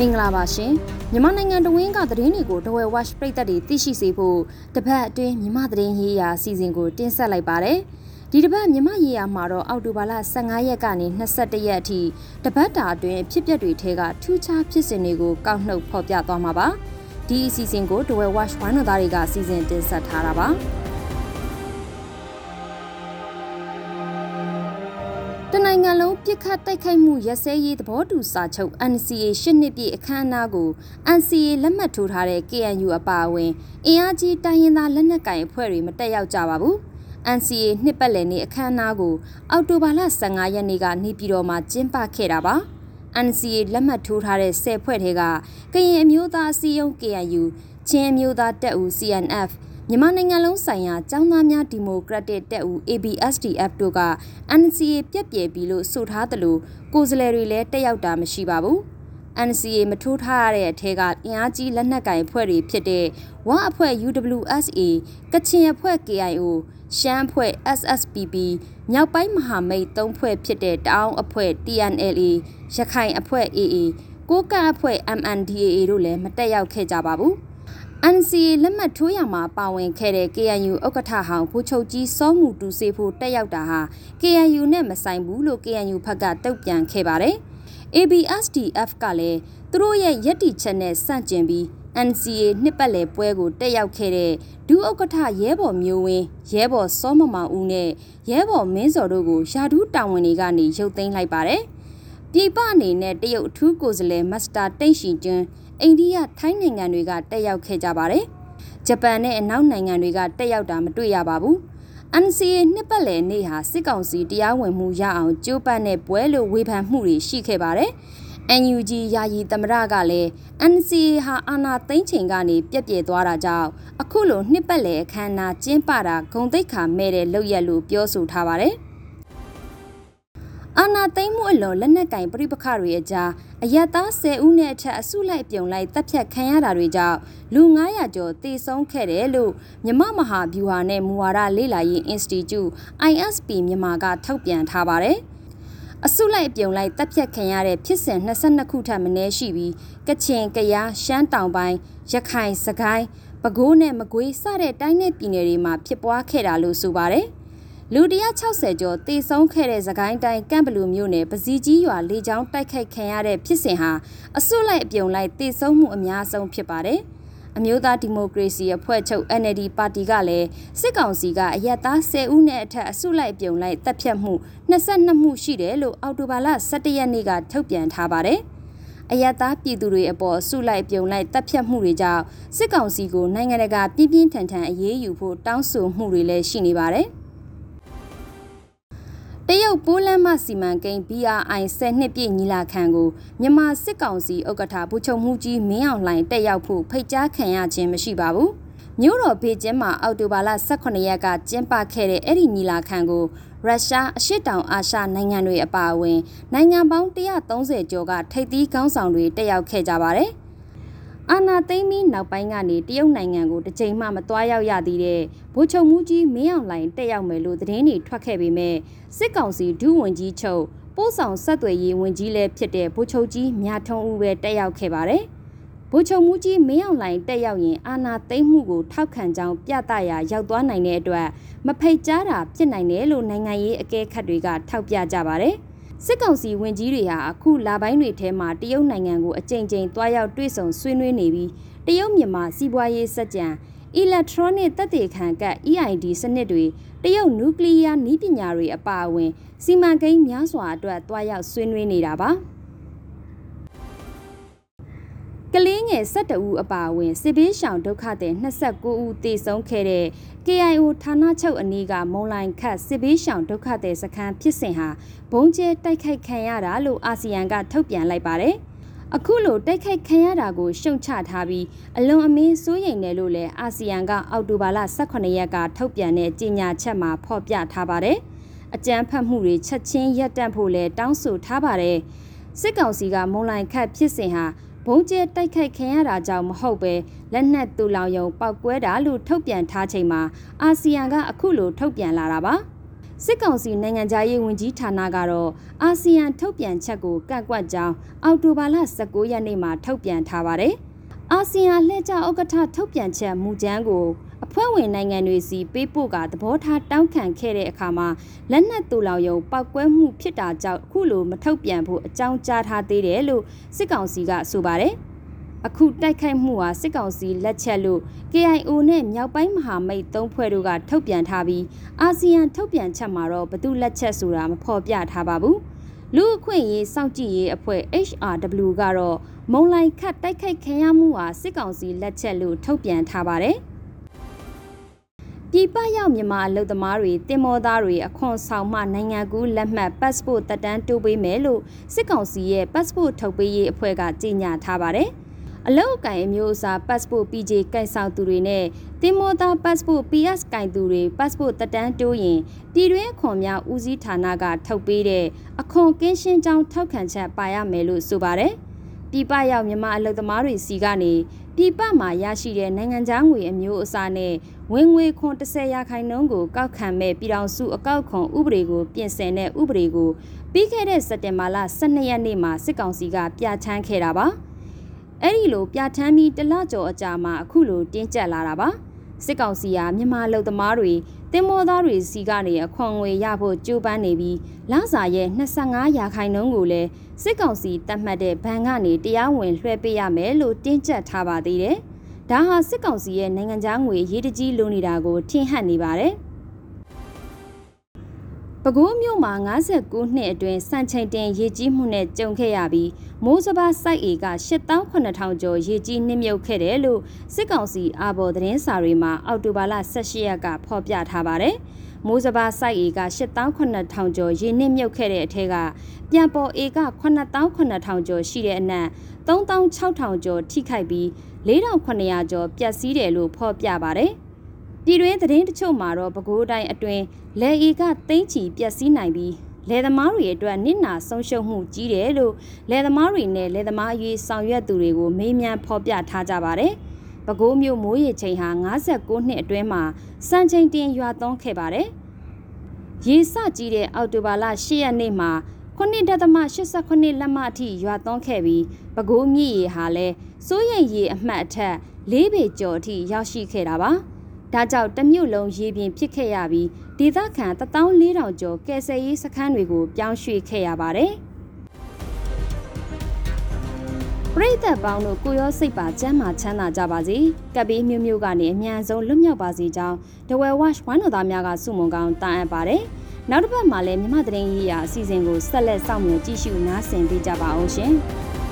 မင်္ဂလာပါရှင်မြန်မာနိုင်ငံတဝင်းကသတင်းတွေကိုတဝဲ watch ပရိသတ်တွေသိရှိစေဖို့တပတ်အတွင်းမြန်မာသတင်းရေးရာအစီအစဉ်ကိုတင်ဆက်လိုက်ပါတယ်ဒီတပတ်မြန်မာရေးရာမှာတော့အောက်တိုဘာလ15ရက်ကနေ21ရက်အထိတပတ်တာအတွင်းဖြစ်ပျက်တွေထဲကထူးခြားဖြစ်စဉ်တွေကိုကောက်နှုတ်ဖော်ပြသွားမှာပါဒီအစီအစဉ်ကိုတဝဲ watch ဝိုင်းတော်သားတွေကစီစဉ်တင်ဆက်ထားတာပါ တနိုင်ငံလုံးပြစ်ခတ်တိုက်ခိုက်မှုရစဲရေးသဘောတူစာချုပ် NCA ရှစ်နှစ်ပြည့်အခမ်းအနားကို NCA လက်မှတ်ထိုးထားတဲ့ KNU အပါအဝင်အင်အားကြီးတိုင်းရင်းသားလက်နက်ကိုင်အဖွဲ့တွေမတက်ရောက်ကြပါဘူး။ NCA နှစ်ပတ်လည်နေ့အခမ်းအနားကို အောက်တိုဘာလ15ရက်နေ့ကနေပြည်တော်မှာကျင်းပခဲ့တာပါ။ NCA လက်မှတ်ထိုးထားတဲ့10ဖွဲ့ထဲကကရင်အမျိုးသားအစည်းအရုံး KNU ချင်းအမျိုးသားတပ်ဦး CNF မြန်မာနိုင်ငံလုံးဆိုင်ရာចောင်းသားများဒီမိုကရက်တစ်တပ်ဦး ABSDF တို့က NCA ပြက်ပြယ်ပြီလို့ဆိုထားသလိုကိုယ်စားလှယ်တွေလည်းတက်ရောက်တာမရှိပါဘူး။ NCA မထိုးထားရတဲ့အထက်ကအင်အားကြီးလက်နက်ကိုင်အဖွဲ့တွေဖြစ်တဲ့ဝအဖွဲ့ UWSA ကချင်အဖွဲ့ KIO ရှမ်းအဖွဲ့ SSPP မြောက်ပိုင်းမဟာမိတ်၃ဖွဲ့ဖြစ်တဲ့တအောင်းအဖွဲ့ TNLA ရခိုင်အဖွဲ့ AA ကိုကန့်အဖွဲ့ MNDAA တို့လည်းမတက်ရောက်ခဲ့ကြပါဘူး။ NCA လက်မှတ်ထိုးရမှာပါဝင်ခဲ့တဲ့ KNU ဥက္ကဋ္ဌဟောင်းဘူချုပ်ကြီးစောမှုတူစေဖို့တက်ရောက်တာဟာ KNU နဲ့မဆိုင်ဘူးလို့ KNU ဘက်ကတုံ့ပြန်ခဲ့ပါတယ်။ ABSDF ကလည်းသူတို့ရဲ့ယက်တီချက်နဲ့စန့်ကျင်ပြီး NCA နှစ်ပတ်လည်ပွဲကိုတက်ရောက်ခဲ့တဲ့ဒုဥက္ကဋ္ဌရဲဘော်မျိုးဝင်းရဲဘော်စောမမောင်ဦးနဲ့ရဲဘော်မင်းစော်တို့ကိုယာဒူးတာဝန်တွေကနေရုပ်သိမ်းလိုက်ပါတယ်။ပြည်ပအနေနဲ့တရုတ်အထူးကိုယ်စားလှယ်မစ္စတာတိန့်ရှီကျွန်း အိန္ဒိယထိုင်းနိုင်ငံတွေကတက်ရောက်ခဲ့ကြပါတယ်။ဂျပန်နဲ့အနောက်နိုင်ငံတွေကတက်ရောက်တာမတွေ့ရပါဘူး။ NCA နှစ်ပတ်လည်နေ့ဟာစစ်ကောင်စီတရားဝင်မှုရအောင်ကြိုးပမ်းတဲ့ပွဲလို့ဝေဖန်မှုတွေရှိခဲ့ပါတယ်။ NUG ယာယီသမရကလည်း NCA ဟာအာဏာသိမ်းချိန်ကနေပြက်ပြယ်သွားတာကြောင့်အခုလိုနှစ်ပတ်လည်အခမ်းအနားကျင်းပတာဂုံတိတ်ခါမဲ့တဲ့လုပ်ရက်လို့ပြောဆိုထားပါတယ်။ အာနာသိမ့်မှုအလွန်လက်နက်ကင်ပြိပခတွေအကြားအယက်သား10ဦးနဲ့အထက်အစုလိုက်ပြုံလိုက်တပ်ဖြတ်ခံရတာတွေကြောင့်လူ900ကျော်သေဆုံးခဲ့တယ်လို့မြမမဟာဗျူဟာနဲ့မူဝါဒလေ့လာရေး Institute ISP မြန်မာကထုတ်ပြန်ထားပါတယ်။အစုလိုက်ပြုံလိုက်တပ်ဖြတ်ခံရတဲ့ဖြစ်စဉ်22ခုထပ်မင်းရှိပြီးကချင်ကယားရှမ်းတောင်ပိုင်းရခိုင်စကိုင်းပဲခူးနဲ့မကွေးစတဲ့တိုင်းနယ်ပြည်နယ်တွေမှာဖြစ်ပွားခဲ့တာလို့ဆိုပါတယ်။ လူ160ကျော်တေဆုံးခဲ့တဲ့သခိုင်းတိုင်းကန့်ဘလူမြို့နယ်ပစီကြီးရွာလေကြောင်းတိုက်ခိုက်ခံရတဲ့ဖြစ်စဉ်ဟာအစွတ်လိုက်အပြုံလိုက်တေဆုံးမှုအများဆုံးဖြစ်ပါတယ်။အမျိုးသားဒီမိုကရေစီအဖွဲ့ချုပ် NLD ပါတီကလည်းစစ်ကောင်စီကအရက်သား10ဦးနဲ့အထက်အစုလိုက်ပြုံလိုက်တပ်ဖြတ်မှု22မှုရှိတယ်လို့အော်တိုဘာလ17ရက်နေ့ကထုတ်ပြန်ထားပါတယ်။အယက်သားပြည်သူတွေအပေါ်ဆုလိုက်ပြုံလိုက်တပ်ဖြတ်မှုတွေကြောင့်စစ်ကောင်စီကိုနိုင်ငံတကာပြင်းပြင်းထန်ထန်အရေးယူဖို့တောင်းဆိုမှုတွေလည်းရှိနေပါတယ်။ တရုတ်ပိုးလမ်းမစီမံကိန်း BRI 10နှစ်ပြည့်ညီလာခံကိုမြန်မာစစ်ကောင်စီဥက္ကဋ္ဌဗိုလ်ချုပ်မှုကြီးမင်းအောင်လှိုင်တက်ရောက်ဖို့ဖိတ်ကြားခံရခြင်းမရှိပါဘူး။မြို့တော်ဘေကျင်းမှာအောက်တိုဘာလ18ရက်ကကျင်းပခဲ့တဲ့အဲ့ဒီညီလာခံကိုရုရှားအရှေ့တောင်အာရှနိုင်ငံတွေအပါအဝင်နိုင်ငံပေါင်း130ကျော်ကထိပ်သီးခေါင်းဆောင်တွေတက်ရောက်ခဲ့ကြပါတယ်။ အာနာသိမ့်ပြီးနောက်ပိုင်းကနေတရုတ်နိုင်ငံကိုတစ်ချိန်မှမသွားရောက်ရသေးတဲ့ဗိုလ်ချုပ်မှုကြီးမင်းအောင်လှိုင်တက်ရောက်မယ်လို့သတင်းတွေထွက်ခဲ့ပေမဲ့စစ်ကောင်စီဒုဝန်ကြီးချုပ်ပို့ဆောင်ဆက်သွယ်ရေးဝန်ကြီးလည်းဖြစ်တဲ့ဗိုလ်ချုပ်ကြီးမြထုံးဦးပဲတက်ရောက်ခဲ့ပါတယ်။ဗိုလ်ချုပ်မှုကြီးမင်းအောင်လှိုင်တက်ရောက်ရင်အာနာသိမ့်မှုကိုထောက်ခံကြောင်းပြသရာရောက်သွားနိုင်တဲ့အတွက်မဖိတ်ကြားတာဖြစ်နိုင်တယ်လို့နိုင်ငံရေးအကဲခတ်တွေကထောက်ပြကြပါတယ်။ စစ်ကောင်စီဝင်ကြီးတွေဟာအခုလပိုင်းတွေထဲမှာတရုတ်နိုင်ငံကိုအကြိမ်ကြိမ်တွားရောက်တွေ့ဆုံဆွေးနွေးနေပြီးတရုတ်မြန်မာစီးပွားရေးစက်ကြံ electronic သက်သေခံကတ် EID စနစ်တွေတရုတ်နျူကလ িয়ার နည်းပညာတွေအပါအဝင်စီမံကိန်းများစွာအတွက်တွားရောက်ဆွေးနွေးနေတာပါ။ ကလေးငယ်12ဦးအပါအဝင်စစ်ဘေးရှောင်ဒုက္ခသည်29ဦးသေဆုံးခဲ့တဲ့ KIO ဌာနချုပ်အနီးကမုံလိုင်ခတ်စစ်ဘေးရှောင်ဒုက္ခသည်စခန်းဖြစ်စဉ်ဟာဘုံကျဲတိုက်ခိုက်ခံရတာလို့အာဆီယံကထုတ်ပြန်လိုက်ပါတယ်။အခုလိုတိုက်ခိုက်ခံရတာကိုရှုံချထားပြီးအလွန်အမင်းစိုးရိမ်တယ်လို့လည်းအာဆီယံကအောက်တိုဘာလ18ရက်ကထုတ်ပြန်တဲ့ကြေညာချက်မှာဖော်ပြထားပါတယ်။အကြမ်းဖက်မှုတွေချက်ချင်းရပ်တန့်ဖို့လည်းတောင်းဆိုထားပါတယ်။စစ်ကောင်စီကမုံလိုင်ခတ်ဖြစ်စဉ်ဟာ ဘုံကျဲတိုက်ခိုက်ခံရတာကြောင့်မဟုတ်ပဲလက်နက်တူလောင်ယုံပောက်ကွဲတာလို့ထုတ်ပြန်ထားချိန်မှာအာဆီယံကအခုလိုထုတ်ပြန်လာတာပါစစ်ကောင်စီနိုင်ငံသားရေးဝန်ကြီးဌာနကတော့အာဆီယံထုတ်ပြန်ချက်ကိုကန့်ကွက်ကြောင်းအောက်တိုဘာလ19ရက်နေ့မှာထုတ်ပြန်ထားပါတယ်။အာဆီယံလှည့်ကျဥက္ကဋ္ဌထုတ်ပြန်ချက်မူကြမ်းကိုအ ဖွဲ့ဝင်နိုင်ငံတွေစီပေးပို့ကသဘောထားတောင်းခံခဲ့တဲ့အခါမှာလက်နက်တူလောင်ယုံပောက်ကွဲမှုဖြစ်တာကြောင့်အခုလိုမထုတ်ပြန်ဖို့အကြောင်းကြားထားသေးတယ်လို့စစ်ကောင်စီကဆိုပါတယ်။အခုတိုက်ခိုက်မှုဟာစစ်ကောင်စီလက်ချက်လို့ KIO နဲ့မြောက်ပိုင်းမဟာမိတ်သုံးဖွဲ့တို့ကထုတ်ပြန်ထားပြီးအာဆီယံထုတ်ပြန်ချက်မှာတော့ဘသူလက်ချက်ဆိုတာမဖော်ပြထားပါဘူး။လူအခွင့်ရေးစောင့်ကြည့်ရေးအဖွဲ့ HRW ကတော့မုံလိုက်ခတ်တိုက်ခိုက်ခံရမှုဟာစစ်ကောင်စီလက်ချက်လို့ထုတ်ပြန်ထားပါတယ်။ ပြည်ပရောက်မြန်မာအလုပ်သမားတွေတင်မောသားတွေအခွန်ဆောင်မှနိုင်ငံကူးလက်မှတ် passport တက်တန်းတိုးပေးမယ်လို့စစ်ကောင်စီရဲ့ passport ထုတ်ပေးရေးအဖွဲ့ကကြေညာထားပါတယ်။အလောက်အကင်အမျိုးအစား passport PJ ကိုင်ဆောင်သူတွေနဲ့တင်မောသား passport PS ကိုင်သူတွေ passport တက်တန်းတိုးရင်ပြည်တွင်းအခွန်များဦးစီးဌာနကထုတ်ပေးတဲ့အခွန်ကင်းရှင်းကြောင်းထောက်ခံချက်ပါရမယ်လို့ဆိုပါတယ်။ပြည်ပရောက်မြန်မာအလုပ်သမားတွေစီကနေ ပြည်ပမှာရရှိတဲ့နိုင်ငံခြားငွေအမျိုးအစားနဲ့ဝင်ငွေခွန်30ရာခိုင်နှုန်းကိုကောက်ခံမဲ့ပြည်ထောင်စုအကောက်ခွန်ဥပဒေကိုပြင်ဆင်တဲ့ဥပဒေကိုပြီးခဲ့တဲ့စက်တင်ဘာလ12ရက်နေ့မှာစစ်ကောင်စီကပြဋ္ဌာန်းခဲ့တာပါ။အဲ့ဒီလိုပြဋ္ဌာန်းပြီးတလကျော်အကြာမှာအခုလိုတင်းကျပ်လာတာပါ။စစ်ကောင်စီကမြန်မာလူသမားတွေ တင်မောသားတွေစီကနေအခွန်ငွေရဖို့ကြိုးပမ်းနေပြီးလစာရဲ့25ရာခိုင်နှုန်းကိုလည်းစစ်ကောင်စီတတ်မှတ်တဲ့ဘဏ်ကနေတရားဝင်လွှဲပေးရမယ်လို့တင်းကျပ်ထားပါသေးတယ်။ဒါဟာစစ်ကောင်စီရဲ့နိုင်ငံခြားငွေရေးတကြီးလိုနေတာကိုထင်ဟပ်နေပါတယ်။ ပဲခူးမြို့မှာ59နှစ်အတွင်းစံချိန်တင်ရေကြီးမှုနဲ့ကြုံခဲ့ရပြီးမိုးစပါးစိုက်ဧက8800ကျော်ရေကြီးနှိမ့်မြုပ်ခဲ့တယ်လို့စစ်ကောင်စီအာဘော်သတင်းစာတွေမှာအောက်တိုဘာလ18ရက်ကဖော်ပြထားပါတယ်။မိုးစပါးစိုက်ဧက8800ကျော်ရေနှိမ့်မြုပ်ခဲ့တဲ့အထက်ကပြန်ပေါ်ဧက8800ကျော်ရှိတဲ့အနက်3600ကျော်ထိခိုက်ပြီး4900ကျော်ပျက်စီးတယ်လို့ဖော်ပြပါတယ်။ ပြည်တွင်းသတင်းတချို့မှာတော့ပဲခူးတိုင်းအတွင်းလယ်ဧကသိန်းချီပျက်စီးနိုင်ပြီးလယ်သမားတွေအတွက်နစ်နာဆုံးရှုံးမှုကြီးတယ်လို့လယ်သမားတွေနဲ့လယ်သမားအရေးဆောင်ရွက်သူတွေကိုမေးမြန်းဖော်ပြထားကြပါတယ်။ပဲခူးမြို့မိုးရေချိန်ဟာ59နှစ်အတွင်းမှာစံချိန်တင်ရွာသွန်းခဲ့ပါတယ်။ရေစကြီးတဲ့အောက်တိုဘာလ10ရက်နေ့မှာ9.89လက်မအထိရွာသွန်းခဲ့ပြီးပဲခူးမြစ်ရေဟာလည်းစိုးရိမ်ရေအမှတ်အထက်၄ပေကျော်အထိရောက်ရှိခဲ့တာပါ။ ဒါကြောင့်တမြို့လုံးရေပြင်ဖြစ်ခဲ့ရပြီးဒေသခံ14000ကျော်ကယ်ဆယ်ရေးစခန်းတွေကိုပြောင်းရွှေ့ခဲ့ရပါတယ်။ပရိသတ်ပေါင်းတို့ကိုရောစိတ်ပါကျမ်းမာချမ်းသာကြပါစေ။ကပ်ပြီးမျိုးမျိုးကနေအမြန်ဆုံးလွတ်မြောက်ပါစေကြောင်းဒဝဲဝက်ဝိုင်းတော်သားများကစုမုံကောင်းတာအပ်ပါတယ်။နောက်တစ်ပတ်မှာလည်းမြမသတင်းရေးရာအစီအစဉ်ကိုဆက်လက်စောင့်မျှော်ကြည့်ရှုနားဆင်ပေးကြပါအောင်ရှင်။